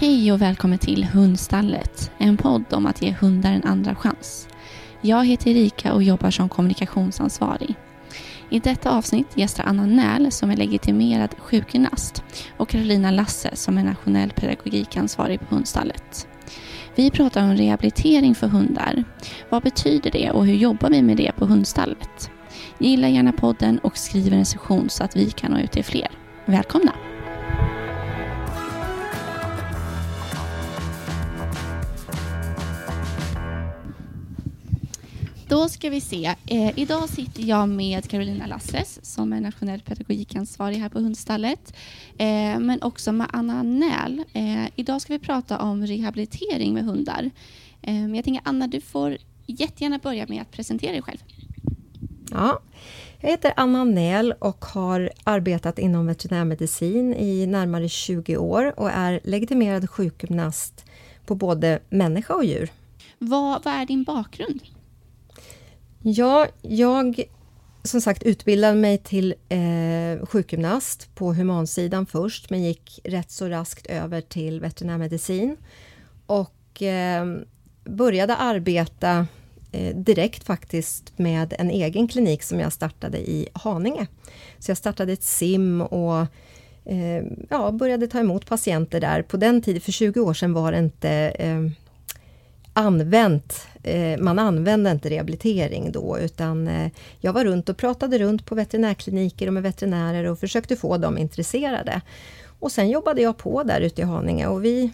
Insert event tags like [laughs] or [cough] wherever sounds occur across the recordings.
Hej och välkommen till Hundstallet, en podd om att ge hundar en andra chans. Jag heter Erika och jobbar som kommunikationsansvarig. I detta avsnitt gästar Anna Näl som är legitimerad sjukgymnast och Carolina Lasse som är nationell pedagogikansvarig på Hundstallet. Vi pratar om rehabilitering för hundar. Vad betyder det och hur jobbar vi med det på Hundstallet? Gilla gärna podden och skriv en recension så att vi kan nå ut till fler. Välkomna! Då ska vi se. Eh, idag sitter jag med Carolina Lasses som är nationell pedagogikansvarig här på Hundstallet. Eh, men också med Anna Näl. Eh, idag ska vi prata om rehabilitering med hundar. Eh, jag tänker Anna, du får jättegärna börja med att presentera dig själv. Ja, jag heter Anna Näl och har arbetat inom veterinärmedicin i närmare 20 år och är legitimerad sjukgymnast på både människa och djur. Vad, vad är din bakgrund? Ja, jag som sagt utbildade mig till eh, sjukgymnast på humansidan först, men gick rätt så raskt över till veterinärmedicin och eh, började arbeta eh, direkt faktiskt med en egen klinik som jag startade i Haninge. Så jag startade ett sim och eh, ja, började ta emot patienter där. På den tiden, för 20 år sedan, var det inte eh, använt, eh, man använde inte rehabilitering då utan eh, jag var runt och pratade runt på veterinärkliniker och med veterinärer och försökte få dem intresserade. Och sen jobbade jag på där ute i Haninge och vi,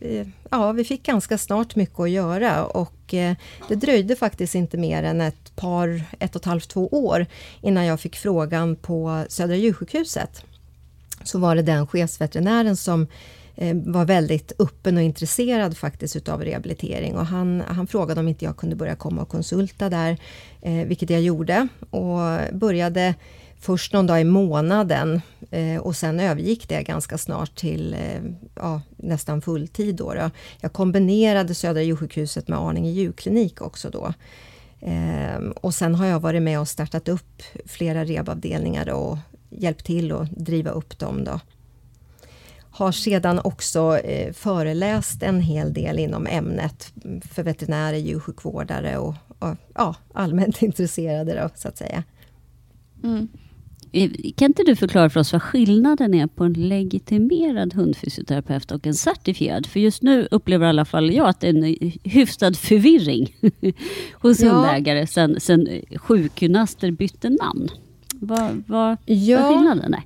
eh, ja, vi fick ganska snart mycket att göra och det dröjde faktiskt inte mer än ett par, ett och ett halvt, två år innan jag fick frågan på Södra djursjukhuset. Så var det den chefsveterinären som Eh, var väldigt öppen och intresserad faktiskt utav rehabilitering och han, han frågade om inte jag kunde börja komma och konsulta där, eh, vilket jag gjorde och började först någon dag i månaden eh, och sen övergick det ganska snart till ja, nästan fulltid. Då, då. Jag kombinerade Södra djursjukhuset med Arninge djurklinik också då. Ehm, och sen har jag varit med och startat upp flera rehabavdelningar och hjälpt till att driva upp dem. Då. Har sedan också eh, föreläst en hel del inom ämnet för veterinärer, djursjukvårdare och, och ja, allmänt [laughs] intresserade då, så att säga. Mm. Eh, kan inte du förklara för oss vad skillnaden är på en legitimerad hundfysioterapeut och en certifierad? För just nu upplever i alla fall jag att det är en hyfsad förvirring [laughs] hos ja. hundägare sen, sen sjukgymnaster bytte namn. Vad, vad, ja. vad skillnaden är?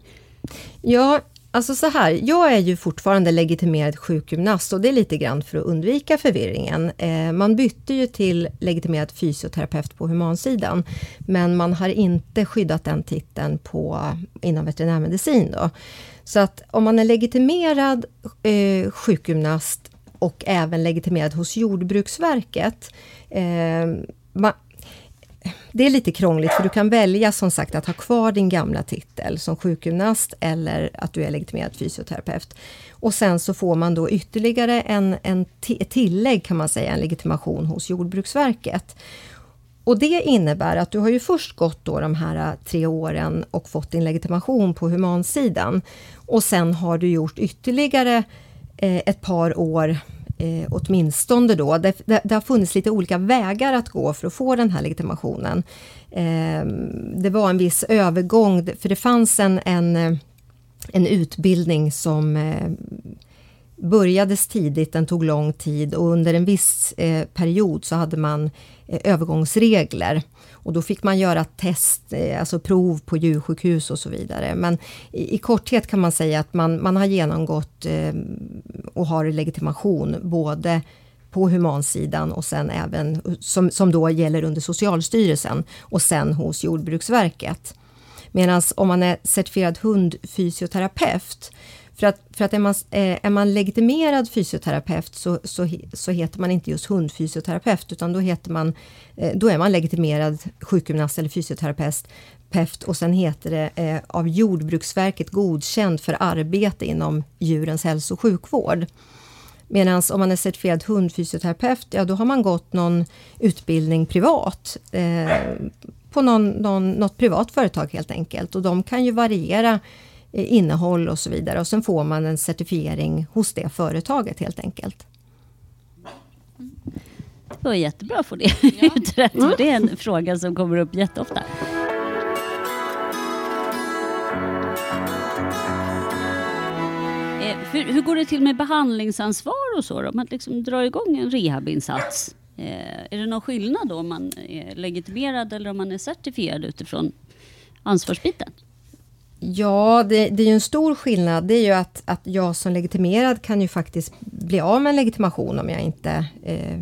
Ja, Alltså så här, jag är ju fortfarande legitimerad sjukgymnast och det är lite grann för att undvika förvirringen. Eh, man bytte ju till legitimerad fysioterapeut på humansidan, men man har inte skyddat den titeln på, inom veterinärmedicin. Då. Så att om man är legitimerad eh, sjukgymnast och även legitimerad hos Jordbruksverket, eh, man, det är lite krångligt för du kan välja som sagt att ha kvar din gamla titel som sjukgymnast eller att du är legitimerad fysioterapeut. Och sen så får man då ytterligare en, en tillägg kan man säga, en legitimation hos Jordbruksverket. Och det innebär att du har ju först gått då de här äh, tre åren och fått din legitimation på humansidan. Och sen har du gjort ytterligare äh, ett par år eh, åtminstone då. Det, det, det, har funnits lite olika vägar att gå för att få den här legitimationen. Eh, det var en viss övergång, för det fanns en, en, eh, en utbildning som eh, börjades tidigt, den tog lång tid och under en viss eh, period så hade man eh, övergångsregler. Och då fick man göra test, eh, alltså prov på djursjukhus och så vidare. Men i, i korthet kan man säga att man, man har genomgått eh, och har legitimation både på humansidan och sen även eh, som, som då gäller under Socialstyrelsen och sen hos Jordbruksverket. Medan om man är certifierad hundfysioterapeut för att, för att är, man, eh, är man legitimerad fysioterapeut så, så, så heter man inte just hundfysioterapeut utan då, heter man, eh, då är man legitimerad sjukgymnast eller fysioterapeut och sen heter det eh, av Jordbruksverket godkänd för arbete inom djurens hälso och sjukvård. Medan om man är certifierad hundfysioterapeut, ja då har man gått någon utbildning privat eh, på någon, någon, något privat företag helt enkelt och de kan ju variera eh, innehåll och så vidare. Och sen får man en certifiering hos det företaget helt enkelt. Det var jättebra att få det ja. [laughs] utrett. Mm. Det är en fråga som kommer upp jätteofta. Hur, hur, går det till med behandlingsansvar och så då? Om man liksom drar igång en rehabinsats. Eh, är det någon skillnad då om man är legitimerad eller om man är certifierad utifrån ansvarsbiten? Ja, det, det är ju en stor skillnad. Det är ju att, att jag som legitimerad kan ju faktiskt bli av med en legitimation om jag inte eh,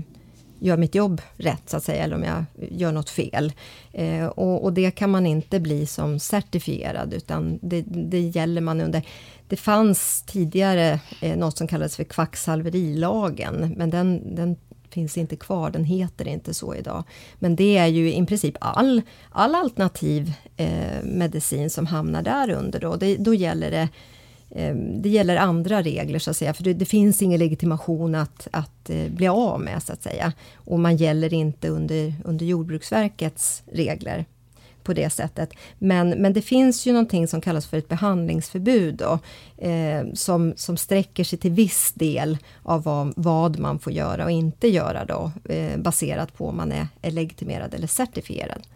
gör mitt jobb rätt, så att säga, eller om jag gör något fel. Eh, och, och, det kan man inte bli som certifierad, utan det, det gäller man under det fanns tidigare eh, något som kallades för kvacksalverilagen, men den, den finns inte kvar, den heter inte så idag. Men det är ju i princip all, all alternativ eh, medicin som hamnar där under. Då, det, då gäller det eh, det gäller andra regler så att säga, för det, det finns ingen legitimation att, att eh, bli av med så att säga. Och man gäller inte under, under Jordbruksverkets regler på det sättet. Men, men det finns ju någonting som kallas för ett behandlingsförbud då, eh, som, som sträcker sig till viss del av vad, vad man får göra och inte göra då, eh, baserat på om man är, är legitimerad eller certifierad.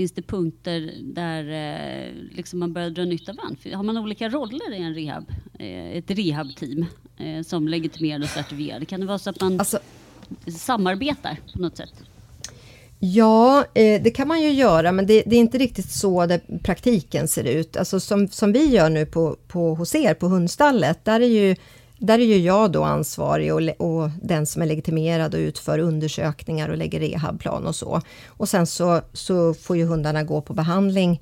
Finns det punkter där eh, liksom man börjar dra nytta av varandra? Har man olika roller i en rehab, eh, ett rehabteam eh, som legitimerad och certifierad? Kan det vara så att man alltså, samarbetar på något sätt? Ja, eh, det kan man ju göra, men det, det, är inte riktigt så det praktiken ser ut. Alltså som, som vi gör nu på, på, hos er på hundstallet, där är ju, där är ju jag då ansvarig och, och den som är legitimerad och utför undersökningar och lägger rehabplan och så. Och sen så, så får ju hundarna gå på behandling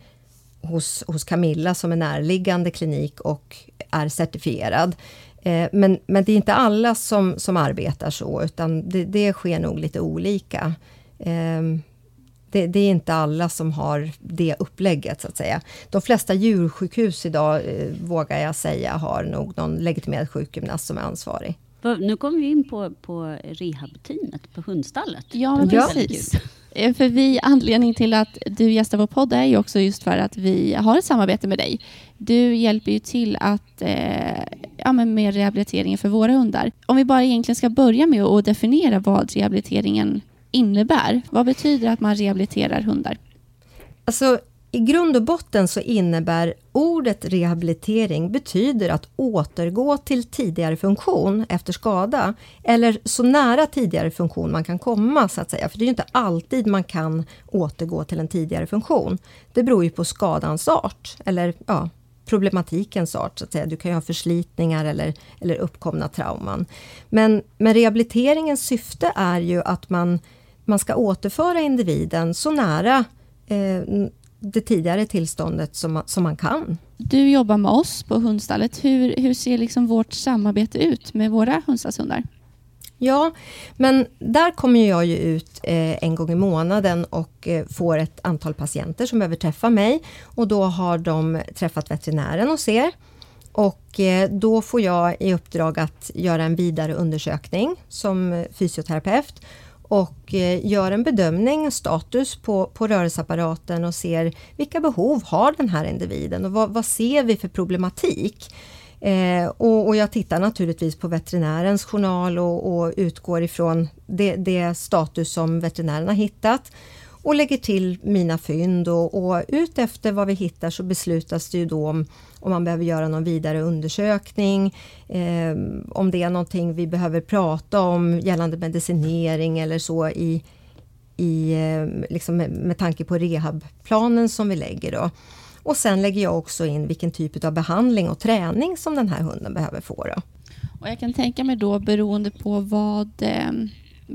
hos, hos Camilla som är närliggande klinik och är certifierad. Eh, men, men det är inte alla som, som arbetar så, utan det, det sker nog lite olika. Ehm, det, det, är inte alla som har det upplägget, så att säga. De flesta djursjukhus idag, eh, vågar jag säga, har nog någon legitimerad sjukgymnast som är ansvarig. Nu kommer vi in på, på rehabteamet på hundstallet. Ja, men precis. Eh, för vi, anledningen till att du gästar vår podd är ju också just för att vi har ett samarbete med dig. Du hjälper ju till att, eh, ja, men med rehabiliteringen för våra hundar. Om vi bara egentligen ska börja med att definiera vad rehabiliteringen innebär. Vad betyder det att man rehabiliterar hundar? Alltså, i grund och botten så innebär ordet rehabilitering betyder att återgå till tidigare funktion efter skada, eller så nära tidigare funktion man kan komma, så att säga. För det är ju inte alltid man kan återgå till en tidigare funktion. Det beror ju på skadans art, eller ja, problematikens art. Så att säga. Du kan ju ha förslitningar eller, eller uppkomna trauman. Men, men rehabiliteringens syfte är ju att man man ska återföra individen så nära eh, det tidigare tillståndet som man, som man kan. Du jobbar med oss på hundstallet. Hur, hur ser liksom vårt samarbete ut med våra hundstallshundar? Ja, men där kommer jag ju ut eh, en gång i månaden och eh, får ett antal patienter som behöver träffa mig och då har de träffat veterinären hos er. Och eh, då får jag i uppdrag att göra en vidare undersökning som fysioterapeut och eh, gör en bedömning, status på, på rörelseapparaten och ser vilka behov har den här individen och vad, vad ser vi för problematik? Eh, och, och, jag tittar naturligtvis på veterinärens journal och, och utgår ifrån det, det, status som veterinären har hittat och lägger till mina fynd och, och ut efter vad vi hittar så beslutas det ju då om, om man behöver göra någon vidare undersökning, eh, om det är någonting vi behöver prata om gällande medicinering eller så i, i, eh, liksom med, med tanke på rehabplanen som vi lägger. Då. Och sen lägger jag också in vilken typ av behandling och träning som den här hunden behöver få. Då. Och jag kan tänka mig då beroende på vad eh,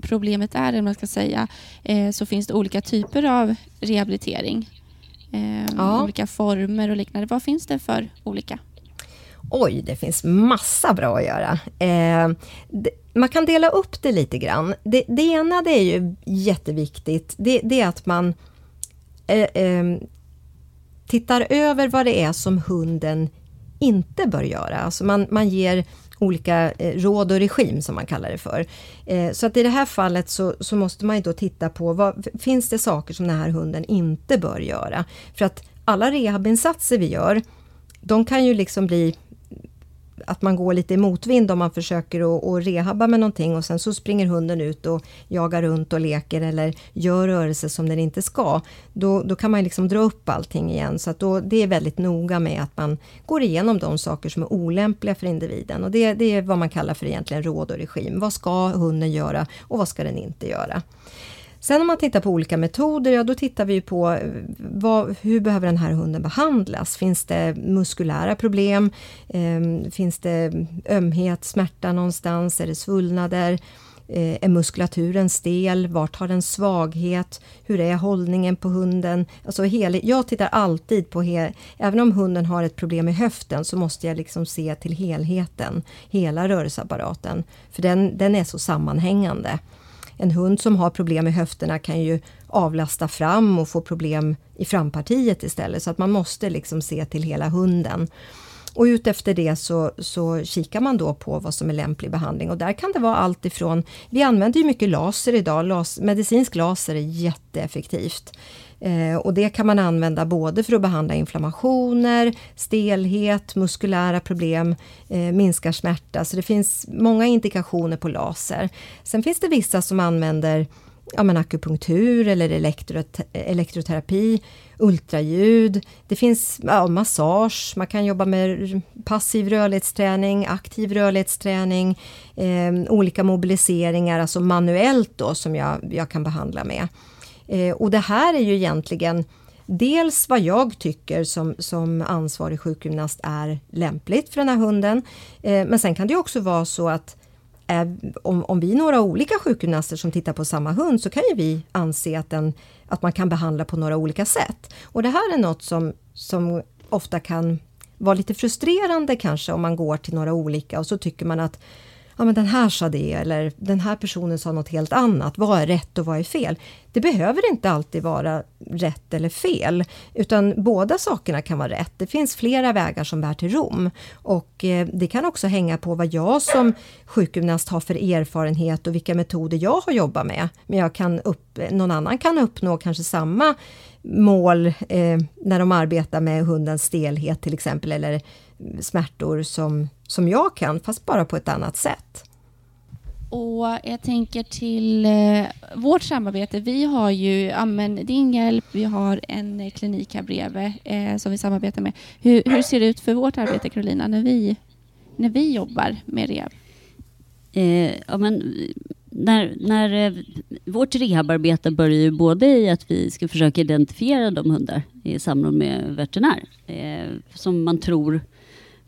problemet är, eller man ska säga, eh, så finns det olika typer av rehabilitering. Eh, ja. Olika former och liknande. Vad finns det för olika? Oj, det finns massa bra att göra. Eh, det, man kan dela upp det lite grann. Det, det ena det är ju jätteviktigt, det, det är att man eh, eh, tittar över vad det är som hunden inte bör göra. Alltså man, man ger olika eh, råd och regim som man kallar det för. Eh, så att i det här fallet så, så måste man ju då titta på vad finns det saker som den här hunden inte bör göra? För att alla rehabinsatser vi gör de kan ju liksom bli att man går lite i motvind om man försöker att, att rehabba med någonting och sen så springer hunden ut och jagar runt och leker eller gör rörelser som den inte ska. Då, då kan man liksom dra upp allting igen. Så att då, det är väldigt noga med att man går igenom de saker som är olämpliga för individen. Och det, det är vad man kallar för egentligen råd och regim. Vad ska hunden göra och vad ska den inte göra? Sen om man tittar på olika metoder, ja då tittar vi på eh, vad, hur behöver den här hunden behandlas? Finns det muskulära problem? Eh, finns det ömhet, smärta någonstans? Är det svullnader? Eh, är muskulaturen stel? Vart har den svaghet? Hur är hållningen på hunden? Alltså hel, jag tittar alltid på, hel, även om hunden har ett problem i höften så måste jag liksom se till helheten, hela rörelseapparaten. För den, den är så sammanhängande en hund som har problem med höfterna kan ju avlasta fram och få problem i frampartiet istället. Så att man måste liksom se till hela hunden. Och utefter det så, så kikar man då på vad som är lämplig behandling och där kan det vara allt ifrån, vi använder ju mycket laser idag, Las, medicinsk laser är jätteeffektivt. Eh, och det kan man använda både för att behandla inflammationer, stelhet, muskulära problem, eh, minskar smärta. Så det finns många indikationer på laser. Sen finns det vissa som använder ja, men akupunktur eller elektroterapi, ultraljud. Det finns ja, massage, man kan jobba med passiv rörlighetsträning, aktiv rörlighetsträning, eh, olika mobiliseringar, alltså manuellt då som jag, jag kan behandla med. Eh, och det här är ju egentligen dels vad jag tycker som, som ansvarig sjukgymnast är lämpligt för den här hunden. Eh, men sen kan det också vara så att eh, om, om vi är några olika sjukgymnaster som tittar på samma hund så kan ju vi anse att, den, att man kan behandla på några olika sätt. Och det här är något som, som ofta kan vara lite frustrerande kanske om man går till några olika och så tycker man att ja men den här sa det eller den här personen sa något helt annat. Vad är rätt och vad är fel? Det behöver inte alltid vara rätt eller fel, utan båda sakerna kan vara rätt. Det finns flera vägar som bär till Rom och eh, det kan också hänga på vad jag som sjukgymnast har för erfarenhet och vilka metoder jag har jobbat med. Men jag kan upp, någon annan kan uppnå kanske samma mål eh, när de arbetar med hundens stelhet till exempel eller smärtor som, som jag kan, fast bara på ett annat sätt. Och Jag tänker till eh, vårt samarbete. Vi har ju ja, men din hjälp, vi har en klinik här bredvid eh, som vi samarbetar med. Hur, hur, ser det ut för vårt arbete, Carolina, när vi, när vi jobbar med rehab? Eh, ja, men, när, när eh, vårt rehabarbete börjar ju både i att vi ska försöka identifiera de hundar i samråd med veterinär eh, som man tror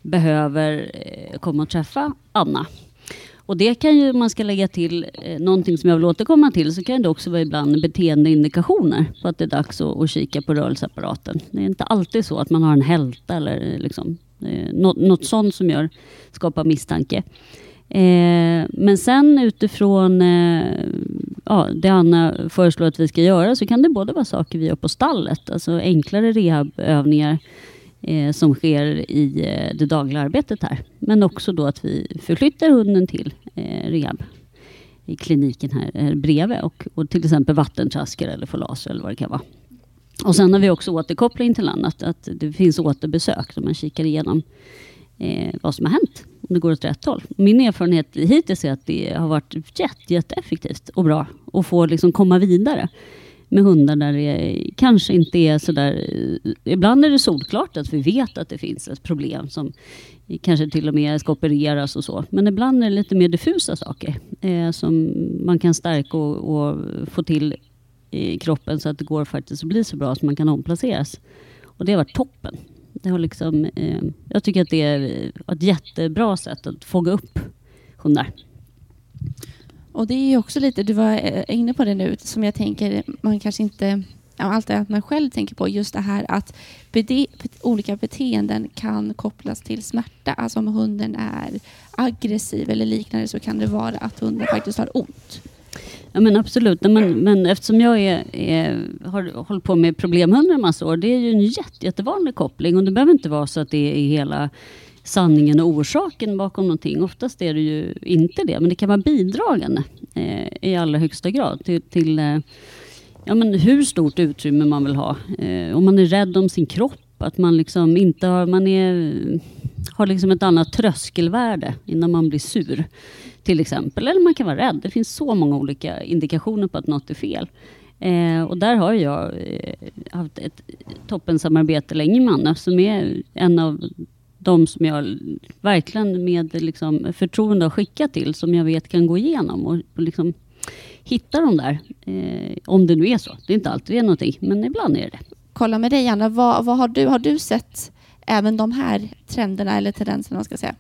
behöver eh, komma och träffa Anna. Och det kan ju, man ska lägga till eh, någonting som jag vill återkomma till, så kan det också vara ibland beteendeindikationer på att det är dags att, att kika på rörelseapparaten. Det är inte alltid så att man har en hälta eller eh, liksom, eh, något, något sånt som gör, skapar misstanke. Eh, men sen utifrån eh, ja, det Anna föreslår att vi ska göra så kan det både vara saker vi gör på stallet, alltså enklare rehabövningar eh, som sker i eh, det dagliga arbetet här. Men också då att vi förflyttar hunden till eh, rehab i kliniken här här bredvid och, och till exempel vattentrasker eller folaser eller vad det kan vara. Och sen har vi också återkoppling till annat, att det finns återbesök där man kikar igenom eh, vad som har hänt, om det går åt rätt håll. Min erfarenhet hittills är att det har varit jätte, jätteeffektivt och bra att få liksom komma vidare med hundar där det kanske inte är så där... Ibland är det solklart att vi vet att det finns ett problem som kanske till och med ska opereras och så. Men ibland är det lite mer diffusa saker eh, som man kan stärka och, och, få till i kroppen så att det går faktiskt att bli så bra så man kan omplaceras. Och det har varit toppen. Det har liksom, eh, jag tycker att det är ett jättebra sätt att fånga upp hundar. Och det är också lite, du var eh, inne på det nu, som jag tänker man kanske inte Allt det att man själv tänker på, just det här att bete, olika beteenden kan kopplas till smärta. Alltså om hunden är aggressiv eller liknande så kan det vara att hunden faktiskt har ont. Ja men absolut, men, men eftersom jag är, är, har hållit på med problemhundar en massa år, det är ju en jätte, jättevanlig koppling och det behöver inte vara så att det är hela sanningen och orsaken bakom någonting. Oftast är det ju inte det, men det kan vara bidragande eh, i allra högsta grad till, till eh, ja, men hur stort utrymme man vill ha. Eh, om man är rädd om sin kropp Att man liksom inte har, man är, har liksom ett annat tröskelvärde innan man blir sur. Till exempel. Eller man kan vara rädd. Det finns så många olika indikationer på att något är fel. Eh, och där har jag eh, haft ett toppensamarbete länge med Anna som är en av de som jag verkligen med liksom förtroende har skickat till, som jag vet kan gå igenom och, och liksom hitta de där. Eh, om det nu är så. Det är inte alltid det är någonting, men ibland är det Kolla med dig Anna, vad, vad har, du, har du sett även de här trenderna eller tendenserna? Ska säga?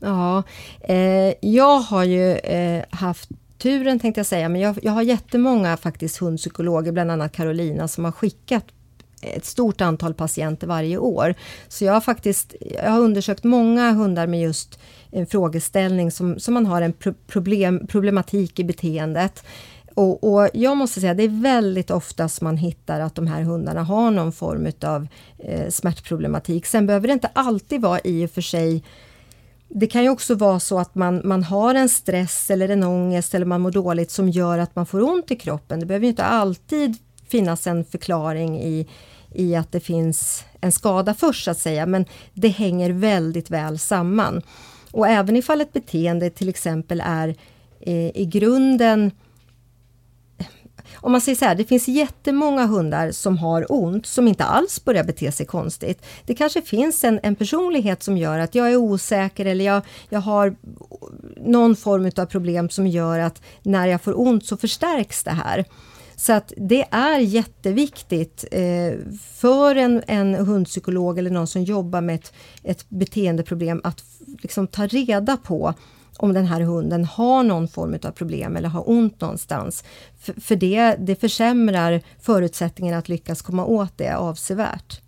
Ja, eh, jag har ju eh, haft turen tänkte jag säga, men jag, jag har jättemånga faktiskt hundpsykologer, bland annat Carolina, som har skickat ett stort antal patienter varje år. Så jag har faktiskt jag har undersökt många hundar med just en frågeställning som, som man har en problem, problematik i beteendet. Och, och, jag måste säga, det är väldigt ofta som man hittar att de här hundarna har någon form av eh, smärtproblematik. Sen behöver det inte alltid vara i och för sig det kan ju också vara så att man, man har en stress eller en ångest eller man mår dåligt som gör att man får ont i kroppen. Det behöver inte alltid finnas en förklaring i, i att det finns en skada först så att säga, men det hänger väldigt väl samman. Och även ifall ett beteende till exempel är eh, i grunden om man säger så här, det finns jättemånga hundar som har ont som inte alls börjar bete sig konstigt. Det kanske finns en, en personlighet som gör att jag är osäker eller jag, jag har någon form av problem som gör att när jag får ont så förstärks det här. Så att det är jätteviktigt eh, för en, en hundpsykolog eller någon som jobbar med ett, ett beteendeproblem att liksom ta reda på om den här hunden har någon form av problem eller har ont någonstans. För, för det, det försämrar förutsättningarna att lyckas komma åt det avsevärt.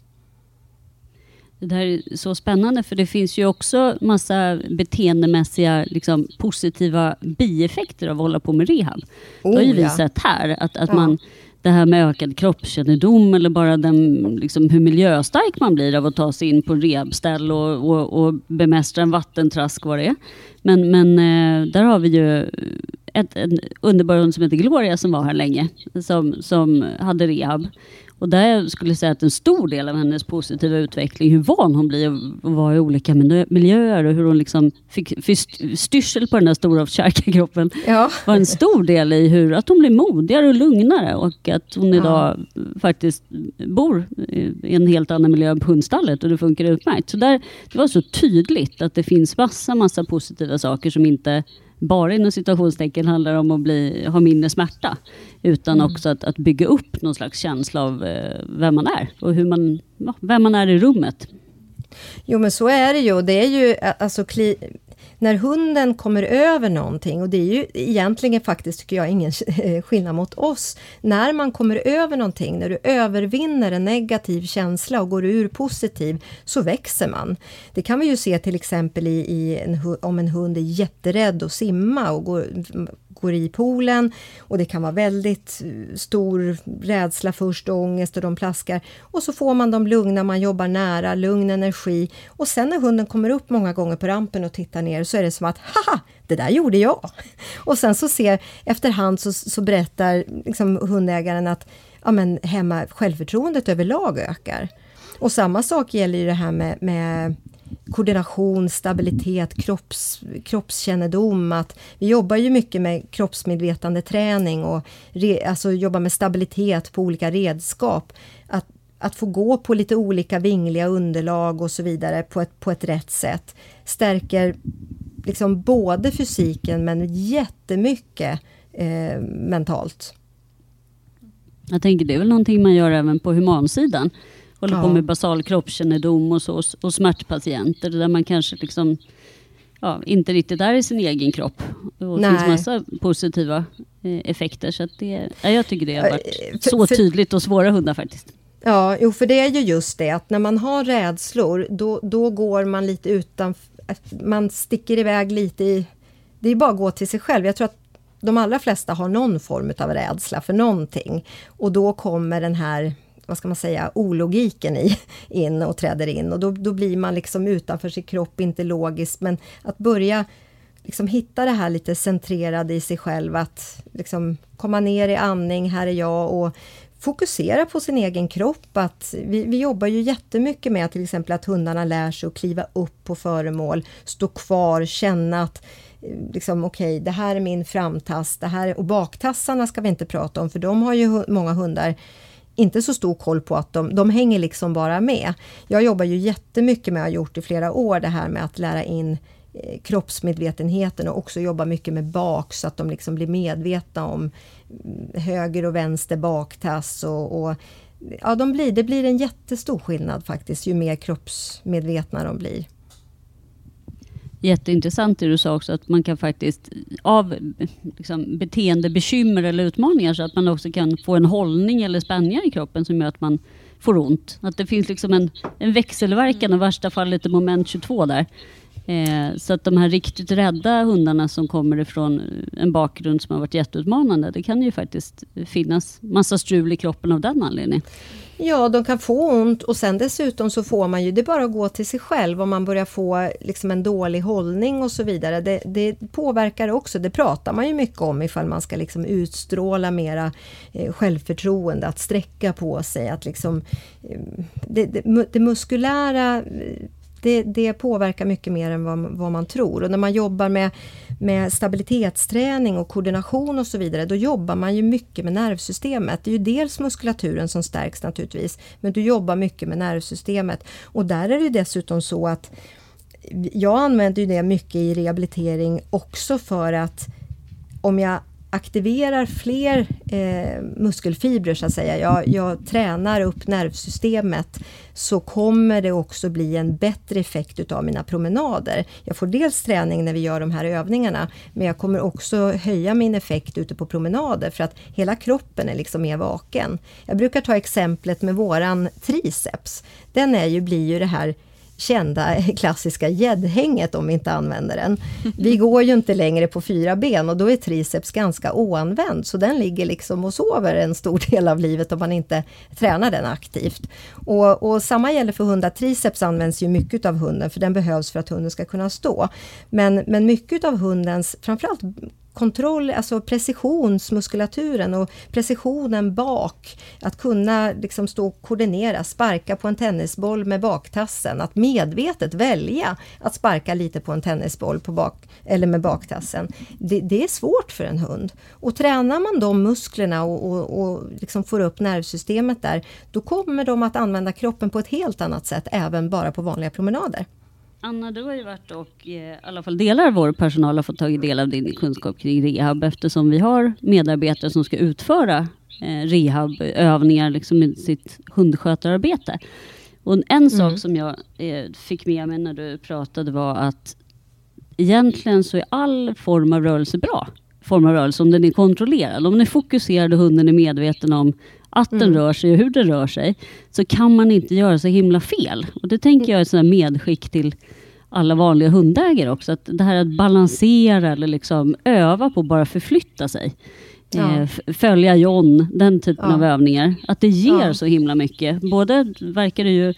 Det där är så spännande för det finns ju också massa beteendemässiga liksom, positiva bieffekter av att hålla på med rehab. Oh, det har ju vi ja. sett här att, att ja. man det här med ökad kroppskännedom eller bara den, liksom, hur miljöstark man blir av att ta sig in på rehabställ och, och, och bemästra en vattentrask vad det är. Men, men eh, där har vi ju ett, en underbar hund som heter Gloria som var här länge, som, som hade rehab. Och där skulle jag säga att en stor del av hennes positiva utveckling, hur van hon blir att vara i olika miljöer och hur hon liksom fick, fick styrsel på den där stora kroppen, ja. var en stor del i hur att hon blir modigare och lugnare och att hon ja. idag faktiskt bor i en helt annan miljö än hundstallet och det funkar utmärkt. Så där, det var så tydligt att det finns massa, massa positiva saker som inte bara inom situationstecken handlar om att bli, ha mindre smärta. Utan mm. också att, att, bygga upp någon slags känsla av eh, vem man är och hur man, vem man är i rummet. Jo men så är det ju. Det är ju alltså, när hunden kommer över någonting, och det är ju egentligen faktiskt, tycker jag, ingen eh, skillnad mot oss. När man kommer över någonting, när du övervinner en negativ känsla och går ur positiv, så växer man. Det kan vi ju se till exempel i, i en, om en hund är jätterädd att simma och går, går i poolen och det kan vara väldigt eh, stor rädsla först, ångest och de plaskar. Och så får man dem lugna, man jobbar nära, lugn energi. Och sen när hunden kommer upp många gånger på rampen och tittar ner så är det som att haha, det där gjorde jag! [laughs] Och sen så ser efterhand så, så berättar liksom hundägaren att ja, men hemma självförtroendet överlag ökar. Och samma sak gäller ju det här med, med koordination, stabilitet, kropps, kroppskännedom. Att vi jobbar ju mycket med kroppsmedvetande träning och re, alltså jobbar med stabilitet på olika redskap. Att, att få gå på lite olika vingliga underlag och så vidare på ett, på ett rätt sätt stärker liksom både fysiken men jättemycket eh, mentalt. Jag tänker det är väl någonting man gör även på humansidan håller ja. på med basal kroppskännedom och, så, och smärtpatienter där man kanske liksom ja, inte riktigt är i sin egen kropp. Och det finns massa positiva eh, effekter. Så det, ja, jag tycker det har varit eh, för, så tydligt och svåra hundar faktiskt. Ja, jo, för det är ju just det att när man har rädslor, då, då går man lite utan... Man sticker iväg lite i... Det är bara att gå till sig själv. Jag tror att de allra flesta har någon form av rädsla för någonting. Och då kommer den här vad ska man säga, ologiken i, in och träder in och då, då blir man liksom utanför sin kropp, inte logiskt, men att börja liksom hitta det här lite centrerade i sig själv, att liksom komma ner i andning, här är jag och fokusera på sin egen kropp. Att vi, vi jobbar ju jättemycket med till exempel att hundarna lär sig att kliva upp på föremål, stå kvar, känna att eh, liksom okej, okay, det här är min framtass, det här och baktassarna ska vi inte prata om för de har ju många hundar inte så stor koll på att de, de hänger liksom bara med. Jag jobbar ju jättemycket med, och har gjort i flera år, det här med att lära in eh, kroppsmedvetenheten och också jobba mycket med bak så att de liksom blir medvetna om mm, höger och vänster baktass och, och ja, de blir, det blir en jättestor skillnad faktiskt ju mer kroppsmedvetna de blir jätteintressant det du sa också, att man kan faktiskt av liksom, beteendebekymmer eller utmaningar, så att man också kan få en hållning eller spänningar i kroppen som gör att man får ont. Att det finns liksom en, en växelverkan och i värsta fall lite moment 22 där. Eh, så att de här riktigt rädda hundarna som kommer ifrån eh, en bakgrund som har varit jätteutmanande, det kan ju faktiskt finnas massa strul i kroppen av den anledningen. Ja, de kan få ont och sen dessutom så får man ju, det är bara att gå till sig själv om man börjar få liksom en dålig hållning och så vidare. Det, det påverkar också, det pratar man ju mycket om ifall man ska liksom utstråla mera eh, självförtroende, att sträcka på sig, att liksom eh, det, det, det muskulära eh, det, det, påverkar mycket mer än vad, vad, man tror. Och när man jobbar med, med stabilitetsträning och koordination och så vidare, då jobbar man ju mycket med nervsystemet. Det är ju dels muskulaturen som stärks naturligtvis, men du jobbar mycket med nervsystemet. Och där är det dessutom så att jag använder ju det mycket i rehabilitering också för att om jag aktiverar fler eh, muskelfibrer så att säga, jag, jag, tränar upp nervsystemet, så kommer det också bli en bättre effekt utav mina promenader. Jag får dels träning när vi gör de här övningarna, men jag kommer också höja min effekt ute på promenader för att hela kroppen är liksom mer vaken. Jag brukar ta exemplet med våran triceps. Den är ju, blir ju det här kända [laughs] klassiska gäddhänget om vi inte använder den. Vi går ju inte längre på fyra ben och då är triceps ganska oanvänd, så den ligger liksom och sover en stor [laughs] del av livet om man inte tränar den aktivt. Och, och samma gäller för hundar, triceps används ju mycket av hunden, för den behövs för att hunden ska kunna stå. Men, men mycket av hundens, framförallt kontroll, alltså precisionsmuskulaturen och precisionen bak. Att kunna liksom stå och koordinera, sparka på en tennisboll med baktassen. Att medvetet välja att sparka lite på en tennisboll på bak, eller med baktassen. Det, det är svårt för en hund. Och tränar man de musklerna och, och, och liksom får upp nervsystemet där, då kommer de att använda kroppen på ett helt annat sätt, även bara på vanliga promenader. Anna, du har ju varit och eh, i alla fall delar av vår personal har fått tagit del av din kunskap kring rehab eftersom vi har medarbetare som ska utföra eh, rehabövningar liksom i sitt hundskötararbete. Och en mm. sak som jag eh, fick med mig när du pratade var att egentligen så är all form av rörelse bra. Form av rörelse om den är kontrollerad. Om den är fokuserad och hunden är medveten om att den mm. rör sig och hur den rör sig, så kan man inte göra så himla fel. Och Det tänker jag är ett medskick till alla vanliga hundägare också. Att det här att balansera eller liksom öva på att bara förflytta sig. Ja. Eh, följa John, den typen ja. av övningar. Att det ger ja. så himla mycket. Både verkar det ju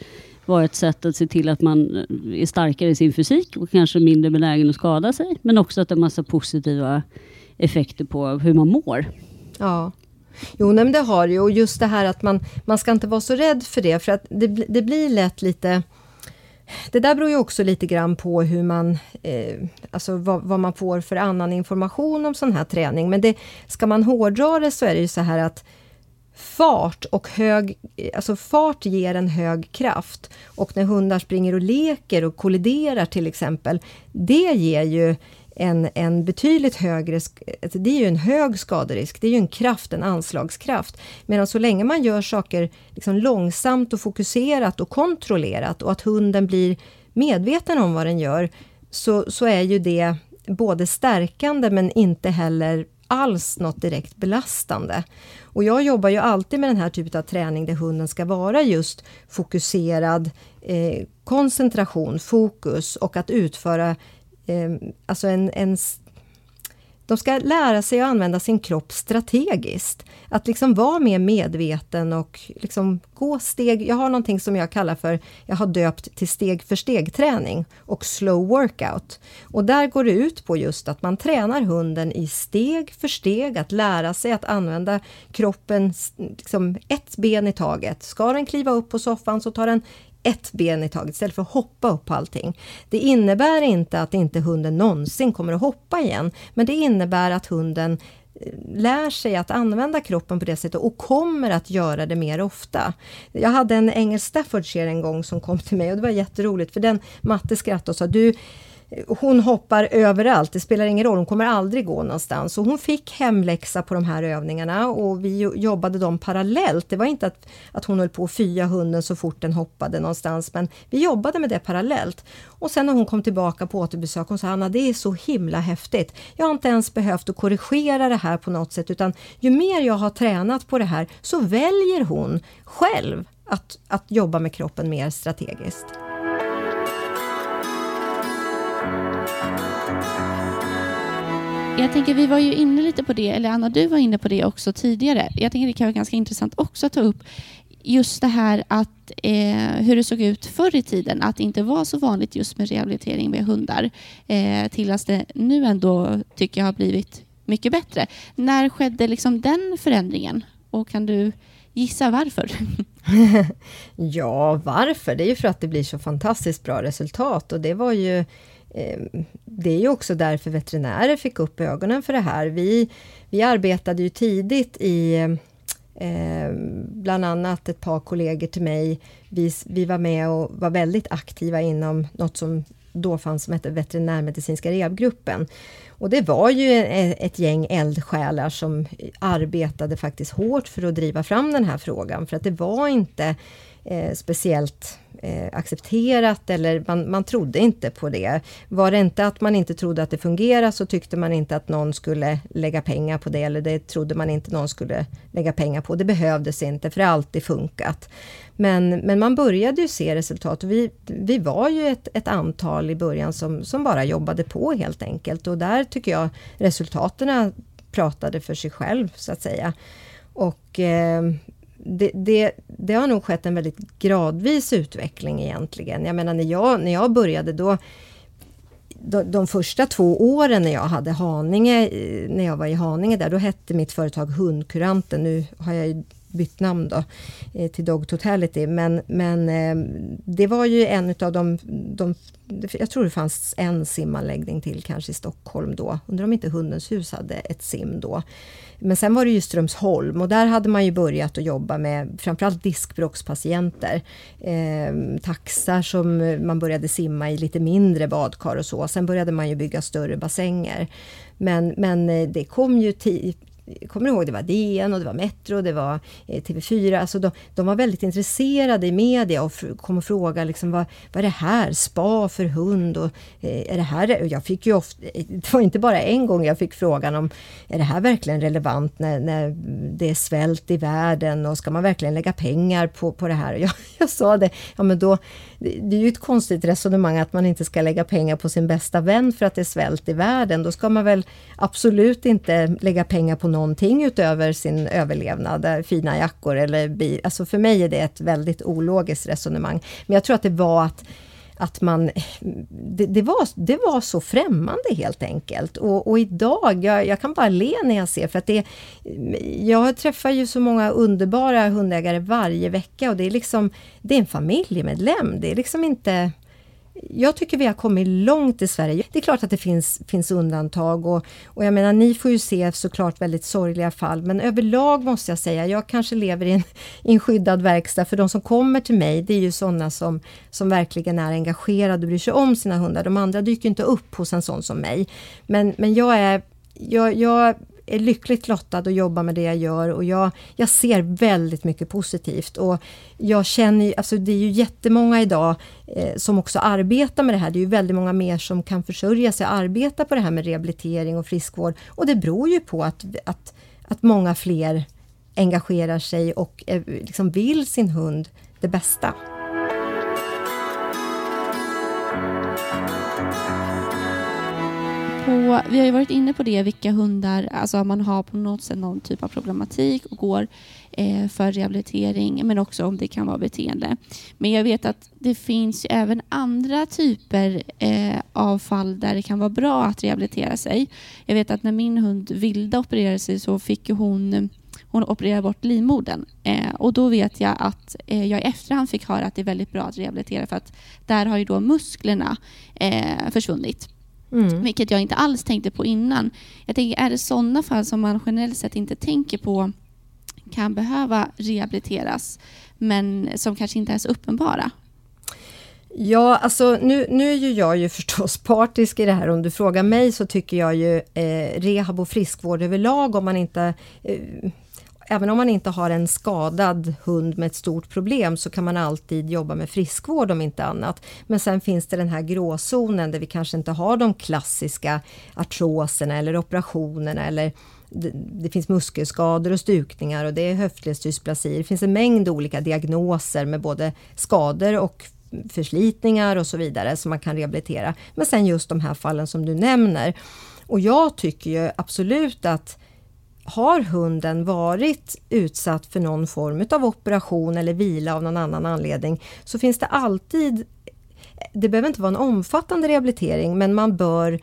vara ett sätt att se till att man är starkare i sin fysik och kanske mindre benägen att skada sig. Men också att det har massa positiva effekter på hur man mår. Ja, Jo, nej, men det har ju. Och just det här att man, man ska inte vara så rädd för det, för att det, det blir lätt lite... Det där beror ju också lite grann på hur man, eh, alltså vad, vad, man får för annan information om sån här träning. Men det, ska man hårdra det så är det ju så här att fart och hög, eh, alltså fart ger en hög kraft. Och när hundar springer och leker och kolliderar till exempel, det ger ju en, en betydligt högre, alltså det är ju en hög skaderisk, det är ju en kraft, en anslagskraft. Medan så länge man gör saker liksom långsamt och fokuserat och kontrollerat och att hunden blir medveten om vad den gör, så, så är ju det både stärkande men inte heller alls något direkt belastande. Och jag jobbar ju alltid med den här typen av träning där hunden ska vara just fokuserad, eh, koncentration, fokus och att utföra Ehm, alltså en, en de ska lära sig att använda sin kropp strategiskt. Att liksom vara mer medveten och liksom gå steg. Jag har någonting som jag kallar för, jag har döpt till steg för steg träning och slow workout. Och där går det ut på just att man tränar hunden i steg för steg, att lära sig att använda kroppen liksom ett ben i taget. Ska den kliva upp på soffan så tar den ett ben i taget istället för att hoppa upp på allting. Det innebär inte att inte hunden någonsin kommer att hoppa igen, men det innebär att hunden eh, lär sig att använda kroppen på det sättet och kommer att göra det mer ofta. Jag hade en engelsk Staffordshire en gång som kom till mig och det var jätteroligt för den Matte skrattade och sa du hon hoppar överallt, det spelar ingen roll, hon kommer aldrig gå någonstans. Så hon fick hemläxa på de här övningarna och vi jobbade dem parallellt. Det var inte att, att hon höll på att fya hunden så fort den hoppade någonstans, men vi jobbade med det parallellt. Och sen när hon kom tillbaka på återbesök, hon sa Anna, det är så himla häftigt. Jag har inte ens behövt att korrigera det här på något sätt, utan ju mer jag har tränat på det här så väljer hon själv att, att jobba med kroppen mer strategiskt. Jag tänker, vi var ju inne lite på det, eller Anna, du var inne på det också tidigare. Jag tänker det kan vara ganska intressant också att ta upp just det här att eh, hur det såg ut förr i tiden, att det inte var så vanligt just med rehabilitering med hundar, eh, till att det nu ändå tycker jag har blivit mycket bättre. När skedde liksom den förändringen? Och kan du gissa varför? [laughs] ja, varför? Det är ju för att det blir så fantastiskt bra resultat och det var ju Ehm, det är ju också därför veterinärer fick upp ögonen för det här. Vi, vi arbetade ju tidigt i eh, bland annat ett par kollegor till mig. Vi, vi var med och var väldigt aktiva inom något som då fanns som hette Veterinärmedicinska rehabgruppen. Och det var ju ett gäng eldsjälar som arbetade faktiskt hårt för att driva fram den här frågan, för att det var inte eh, speciellt eh, accepterat eller man, man trodde inte på det. Var det inte att man inte trodde att det fungerade så tyckte man inte att någon skulle lägga pengar på det eller det trodde man inte någon skulle lägga pengar på. Det behövdes inte för det har alltid funkat. Men, men man började ju se resultat. Vi, vi var ju ett, ett antal i början som, som bara jobbade på helt enkelt och där tycker jag resultaten pratade för sig själv så att säga. Och eh, det, det, det, har nog skett en väldigt gradvis utveckling egentligen. Jag menar när jag, när jag började då de, de första två åren när jag hade Haninge, eh, när jag var i Haninge där, då hette mitt företag Hundkuranten. Nu har jag bytt namn då eh, till Dog Totality. Men, men eh, det var ju en av de, de, jag tror det fanns en simanläggning till kanske i Stockholm då. Undrar om inte Hundens hus hade ett sim då. Men sen var det ju Strömsholm och där hade man ju börjat att jobba med framförallt diskbråckspatienter. Eh, taxar som man började simma i lite mindre badkar och så. Sen började man ju bygga större bassänger. Men, men eh, det kom ju kommer ihåg, det var DN och det var Metro och det var eh, TV4. Alltså de, de var väldigt intresserade i media och kom och frågade liksom, vad, vad är det här? Spa för hund? Och, eh, är det här? Jag fick ju ofta, eh, det var inte bara en gång jag fick frågan om är det här verkligen relevant när, när det är svält i världen och ska man verkligen lägga pengar på, på det här? Jag, [laughs] jag sa det, ja men då, det är ju ett konstigt resonemang att man inte ska lägga pengar på sin bästa vän för att det är svält i världen. Då ska man väl absolut inte lägga pengar på någonting utöver sin överlevnad, eh, fina jackor eller bil. Alltså för mig är det ett väldigt ologiskt resonemang. Men jag tror att det var att att man... Det, det, var, det var så främmande helt enkelt. Och, och idag, jag, jag, kan bara le när jag ser, för att det... Jag träffar ju så många underbara hundägare varje vecka och det är liksom... Det är en familjemedlem, det är liksom inte jag tycker vi har kommit långt i Sverige. Det är klart att det finns, finns undantag och, och jag menar, ni får ju se såklart väldigt sorgliga fall, men överlag måste jag säga, jag kanske lever i en, i en skyddad verkstad, för de som kommer till mig, det är ju sådana som, som verkligen är engagerade och bryr sig om sina hundar. De andra dyker inte upp hos en sån som mig. Men, men jag är jag, jag är lyckligt lottad att jobba med det jag gör och jag, jag ser väldigt mycket positivt. Och jag känner, alltså det är ju jättemånga idag eh, som också arbetar med det här. Det är ju väldigt många mer som kan försörja sig och arbeta på det här med rehabilitering och friskvård. Och det beror ju på att, att, att många fler engagerar sig och eh, liksom vill sin hund det bästa på, vi har ju varit inne på det, vilka hundar, alltså man har på något sätt någon typ av problematik och går eh, för rehabilitering, men också om det kan vara beteende. Men jag vet att det finns även andra typer eh, av fall där det kan vara bra att rehabilitera sig. Jag vet att när min hund Vilda opererade sig så fick hon hon opererade bort livmodern. Eh, och då vet jag att eh, jag i efterhand fick höra att det är väldigt bra att rehabilitera för att där har ju då musklerna eh, försvunnit. Mm. Vilket jag inte alls tänkte på innan. Jag tänker, är det sådana fall som man generellt sett inte tänker på kan behöva rehabiliteras men som kanske inte är så uppenbara? Ja, alltså nu, nu är ju jag ju [laughs] förstås partisk i det här. Om du frågar mig så tycker jag ju eh, rehab och friskvård överlag om man inte eh, Även om man inte har en skadad hund med ett stort problem så kan man alltid jobba med friskvård om inte annat. Men sen finns det den här gråzonen där vi kanske inte har de klassiska artroserna eller operationerna eller det, det finns muskelskador och stukningar och det är höftledsdysplasi. Det finns en mängd olika diagnoser med både skador och förslitningar och så vidare som man kan rehabilitera. Men sen just de här fallen som du nämner. Och jag tycker ju absolut att har hunden varit utsatt för någon form av operation eller vila av någon annan anledning så finns det alltid det behöver inte vara en omfattande rehabilitering men man bör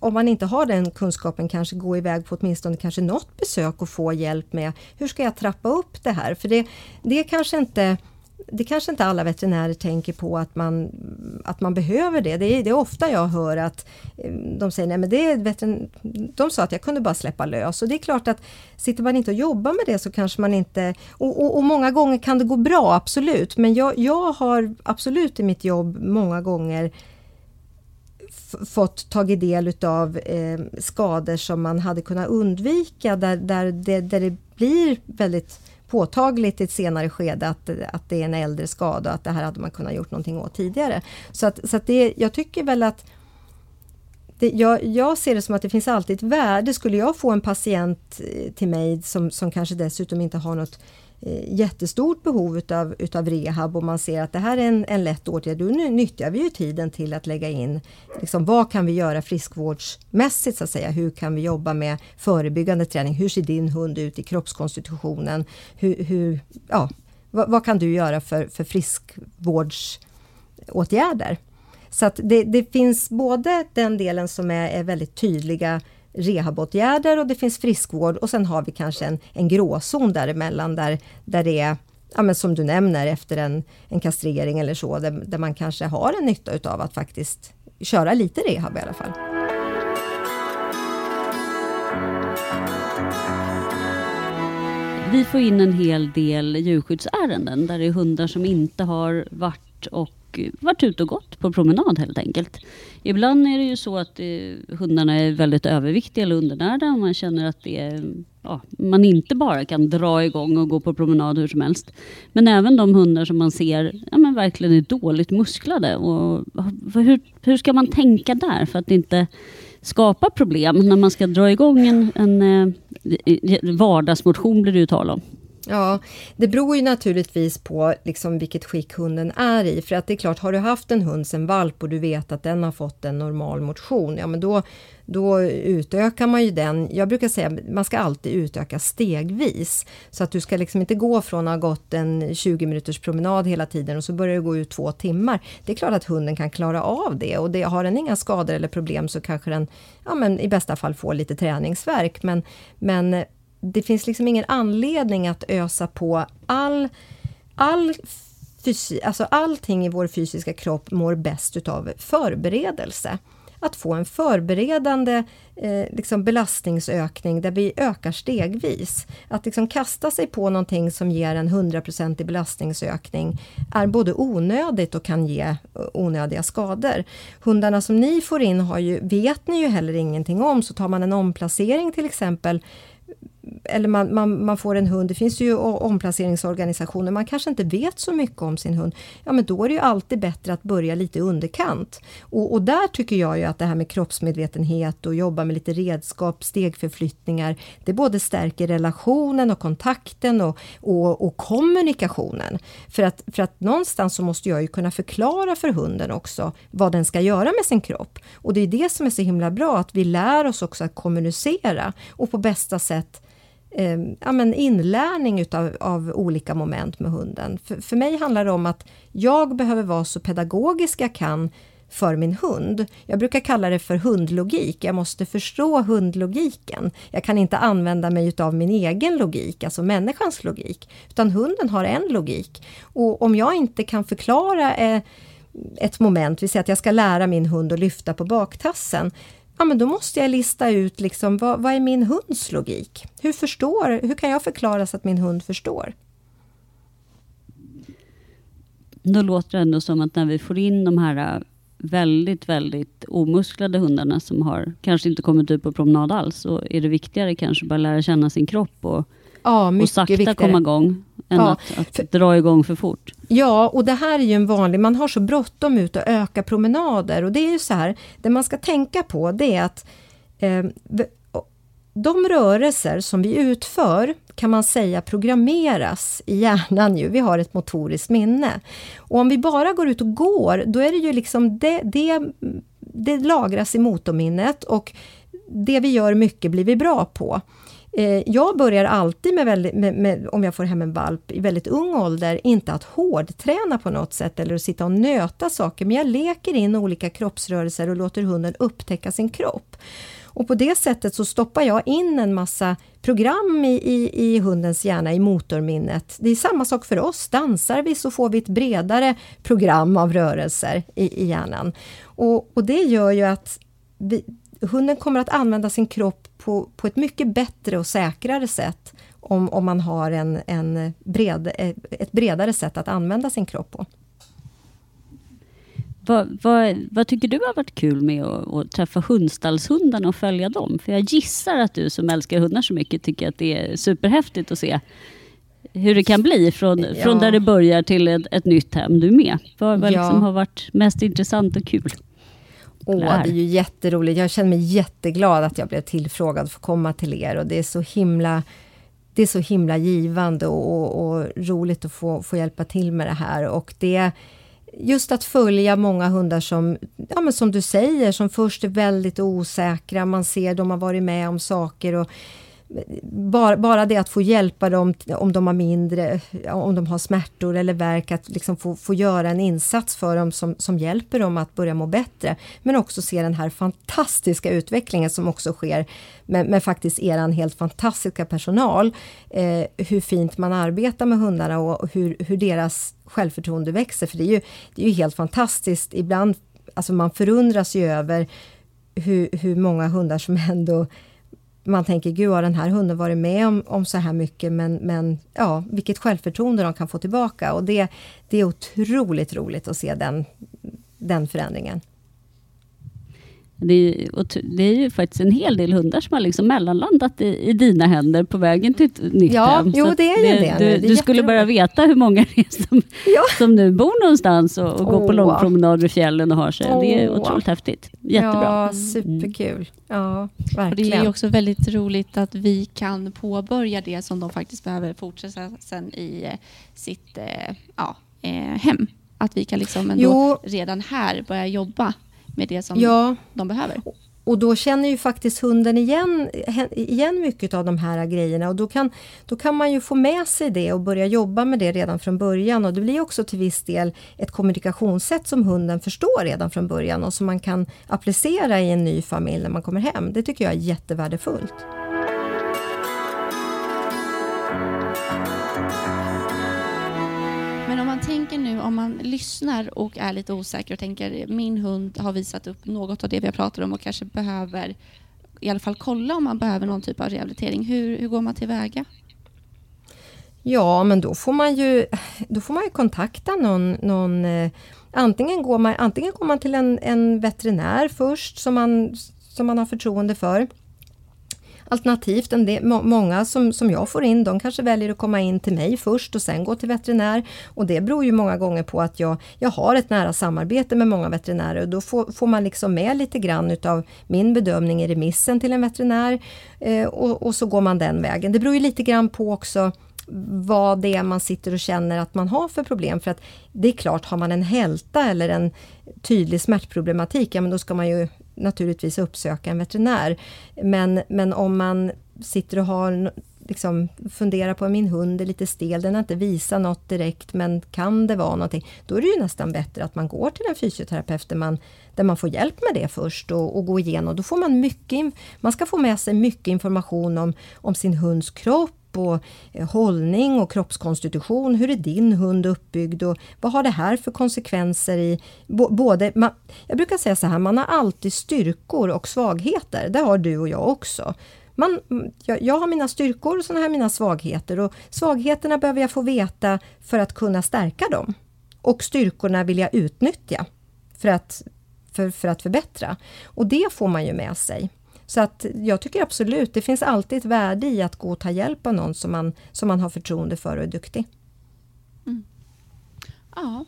om man inte har den kunskapen kanske gå iväg på åtminstone kanske något besök och få hjälp med hur ska jag trappa upp det här? För det, det är kanske inte det kanske inte alla veterinärer tänker på att man, att man behöver det. Det är, det är ofta jag hör att eh, de säger nej men det är veterin... De sa att jag kunde bara släppa lös och det är klart att sitter man inte och jobbar med det så kanske man inte... Och, och, och många gånger kan det gå bra, absolut. Men jag, jag har absolut i mitt jobb många gånger fått tagit del utav eh, skador som man hade kunnat undvika där, där, det, där det blir väldigt påtagligt i ett senare skede att, att det är en äldre skada och att det här hade man kunnat gjort någonting åt tidigare. Så att, så att det, jag tycker väl att det, jag, jag, ser det som att det finns alltid ett värde. Skulle jag få en patient eh, till mig som, som kanske dessutom inte har något Eh, jättestort behov utav, utav rehab och man ser att det här är en, en lätt åtgärd, då nyttjar vi ju tiden till att lägga in liksom, vad kan vi göra friskvårdsmässigt så att säga. Hur kan vi jobba med förebyggande träning? Hur ser din hund ut i kroppskonstitutionen? Hur, hur ja, vad, vad, kan du göra för, för friskvårdsåtgärder? Så att det, det finns både den delen som är, är väldigt tydliga rehabåtgärder och det finns friskvård och sen har vi kanske en, en gråzon däremellan där, där det är ja, men som du nämner efter en, en kastrering eller så, där, där man kanske har en nytta utav att faktiskt köra lite rehab i alla fall. Vi får in en hel del djurskyddsärenden där det är hundar som inte har varit och varit ute och gått på promenad helt enkelt. Ibland är det ju så att eh, hundarna är väldigt överviktiga eller undernärda och man känner att det är, ja, man inte bara kan dra igång och gå på promenad hur som helst. Men även de hundar som man ser ja, men verkligen är dåligt musklade. Och, hur, hur ska man tänka där för att inte skapa problem när man ska dra igång en, en eh, vardagsmotion blir det ju tal om. Ja, det beror ju naturligtvis på liksom vilket skick hunden är i. För att det är klart, har du haft en hund sen valp och du vet att den har fått en normal motion, ja men då, då utökar man ju den. Jag brukar säga att man ska alltid utöka stegvis. Så att du ska liksom inte gå från att ha gått en 20 minuters promenad hela tiden och så börjar du gå ut två timmar. Det är klart att hunden kan klara av det och det, har den inga skador eller problem så kanske den ja, men i bästa fall får lite träningsverk. Men, men det finns liksom ingen anledning att ösa på all, all fysi, alltså allting i vår fysiska kropp mår bäst utav förberedelse. Att få en förberedande eh, liksom belastningsökning där vi ökar stegvis. Att liksom kasta sig på någonting som ger en 100% belastningsökning är både onödigt och kan ge eh, onödiga skador. Hundarna som ni får in har ju, vet ni ju heller ingenting om, så tar man en omplacering till exempel eller man, man, man får en hund, det finns ju omplaceringsorganisationer, man kanske inte vet så mycket om sin hund. Ja men då är det ju alltid bättre att börja lite i underkant. Och, och där tycker jag ju att det här med kroppsmedvetenhet och jobba med lite redskap, stegförflyttningar, det både stärker relationen och kontakten och, och, och kommunikationen. För att, för att någonstans så måste jag ju kunna förklara för hunden också vad den ska göra med sin kropp. Och det är det som är så himla bra, att vi lär oss också att kommunicera och på bästa sätt eh, ja, men inlärning utav, av olika moment med hunden. För, för mig handlar det om att jag behöver vara så pedagogisk jag kan för min hund. Jag brukar kalla det för hundlogik. Jag måste förstå hundlogiken. Jag kan inte använda mig utav min egen logik, alltså människans logik, utan hunden har en logik. Och om jag inte kan förklara eh, ett moment, vi säger att jag ska lära min hund att lyfta på baktassen, ja men då måste jag lista ut liksom, vad, vad är min hunds logik? Hur, förstår, hur kan jag förklara så att min hund förstår? Då låter det ändå som att när vi får in de här äh, väldigt, väldigt omusklade hundarna som har kanske inte kommit ut på promenad alls, så är det viktigare kanske bara lära känna sin kropp och, ja, och sakta viktigare. komma igång än ja, att, att för, dra igång för fort. Ja, och det här är ju en vanlig, man har så bråttom ut och öka promenader och det är ju så här, det man ska tänka på det är att eh, de rörelser som vi utför kan man säga programmeras i hjärnan ju. Vi har ett motoriskt minne. Och om vi bara går ut och går, då är det ju liksom det, det, det lagras i motorminnet och det vi gör mycket blir vi bra på. Eh, jag börjar alltid med, väldigt, med, med, om jag får hem en valp i väldigt ung ålder, inte att hårdträna på något sätt eller att sitta och nöta saker, men jag leker in olika kroppsrörelser och låter hunden upptäcka sin kropp. Och på det sättet så stoppar jag in en massa program i, i, i, hundens hjärna, i motorminnet. Det är samma sak för oss. Dansar vi så får vi ett bredare program av rörelser i, i hjärnan. Och, och det gör ju att vi, hunden kommer att använda sin kropp på, på ett mycket bättre och säkrare sätt om, om man har en, en bred, ett bredare sätt att använda sin kropp på. Vad, vad, vad, tycker du har varit kul med att, att, träffa hundstallshundarna och följa dem? För jag gissar att du som älskar hundar så mycket tycker att det är superhäftigt att se hur det kan bli från, ja. från där det börjar till ett, ett nytt hem. Du är med. Vad, vad ja. liksom har varit mest intressant och kul? Åh, det är ju jätteroligt. Jag känner mig jätteglad att jag blev tillfrågad för att komma till er och det är så himla det är så himla givande och, och, och roligt att få, få hjälpa till med det här. Och det, just att följa många hundar som, ja men som du säger, som först är väldigt osäkra, man ser de har varit med om saker och bara, bara det att få hjälpa dem om de har mindre, om de har smärtor eller värk, att liksom få, få göra en insats för dem som, som hjälper dem att börja må bättre. Men också se den här fantastiska utvecklingen som också sker med, med faktiskt eran helt fantastiska personal. Eh, hur fint man arbetar med hundarna och hur, hur deras självförtroende växer. För det är ju, det är ju helt fantastiskt. Ibland, alltså man förundras ju över hur, hur många hundar som ändå man tänker, gud har den här hunden varit med om, om så här mycket, men, men ja, vilket självförtroende de kan få tillbaka. Och det, det är otroligt roligt att se den, den förändringen. Det är, det är ju faktiskt en hel del hundar som har liksom mellanlandat i, i dina händer på vägen till ett nytt ja, hem. Jo, det är ju det. det. Du, du skulle bara veta hur många det är som, ja. som nu bor någonstans och, och oh. går på långpromenader i fjällen och har sig. Oh. Det är otroligt häftigt. Jättebra. Ja, superkul. Ja, verkligen. Och det är också väldigt roligt att vi kan påbörja det som de faktiskt behöver fortsätta sen i eh, sitt eh, ja, eh, hem. Att vi kan liksom ändå redan här börja jobba med det som ja. de behöver. Och då känner ju faktiskt hunden igen, igen mycket av de här grejerna och då kan, då kan man ju få med sig det och börja jobba med det redan från början och det blir också till viss del ett kommunikationssätt som hunden förstår redan från början och som man kan applicera i en ny familj när man kommer hem. Det tycker jag är jättevärdefullt tänker nu om man lyssnar och är lite osäker och tänker min hund har visat upp något av det vi har pratat om och kanske behöver i alla fall kolla om man behöver någon typ av rehabilitering. Hur, hur går man tillväga? Ja, men då får man ju, då får man ju kontakta någon, någon eh, antingen, går man, antingen går man till en, en veterinär först som man, som man har förtroende för. Alternativt, en del, må, många som, som jag får in, de kanske väljer att komma in till mig först och sen gå till veterinär. Och det beror ju många gånger på att jag, jag har ett nära samarbete med många veterinärer och då får, får man liksom med lite grann utav min bedömning i remissen till en veterinär eh, och, och så går man den vägen. Det beror ju lite grann på också vad det är man sitter och känner att man har för problem. För att det är klart, har man en hälta eller en tydlig smärtproblematik, ja men då ska man ju naturligtvis uppsöka en veterinär. Men, men om man sitter och har liksom funderar på min hund är lite stel, den har inte visat något direkt, men kan det vara någonting? Då är det ju nästan bättre att man går till en fysioterapeut där man, där man får hjälp med det först och, och gå igenom. Då får man mycket, man ska få med sig mycket information om, om sin hunds kropp och eh, hållning och kroppskonstitution. Hur är din hund uppbyggd och vad har det här för konsekvenser i både... Man, jag brukar säga så här, man har alltid styrkor och svagheter. Det har du och jag också. Man, jag, jag, har mina styrkor och sådana här mina svagheter och svagheterna behöver jag få veta för att kunna stärka dem. Och styrkorna vill jag utnyttja för att, för, för att förbättra. Och det får man ju med sig. Så att jag tycker absolut, det finns alltid ett värde i att gå och ta hjälp av någon som man, som man har förtroende för och är duktig. Mm. Ja,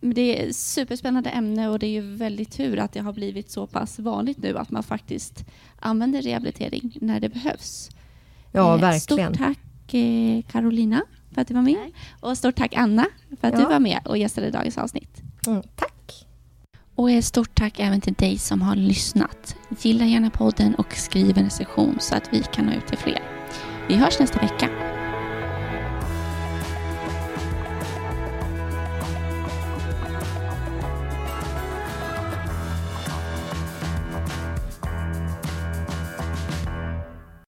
det är ett superspännande ämne och det är ju väldigt tur att det har blivit så pass vanligt nu att man faktiskt använder rehabilitering när det behövs. Ja, eh, verkligen. Stort tack eh, Carolina för att du var med. Och stort tack Anna för att ja. du var med och gästade dagens avsnitt. Mm, tack. Och ett stort tack även till dig som har lyssnat. Gilla gärna podden och skriv en recension så att vi kan nå ut till fler. Vi hörs nästa vecka.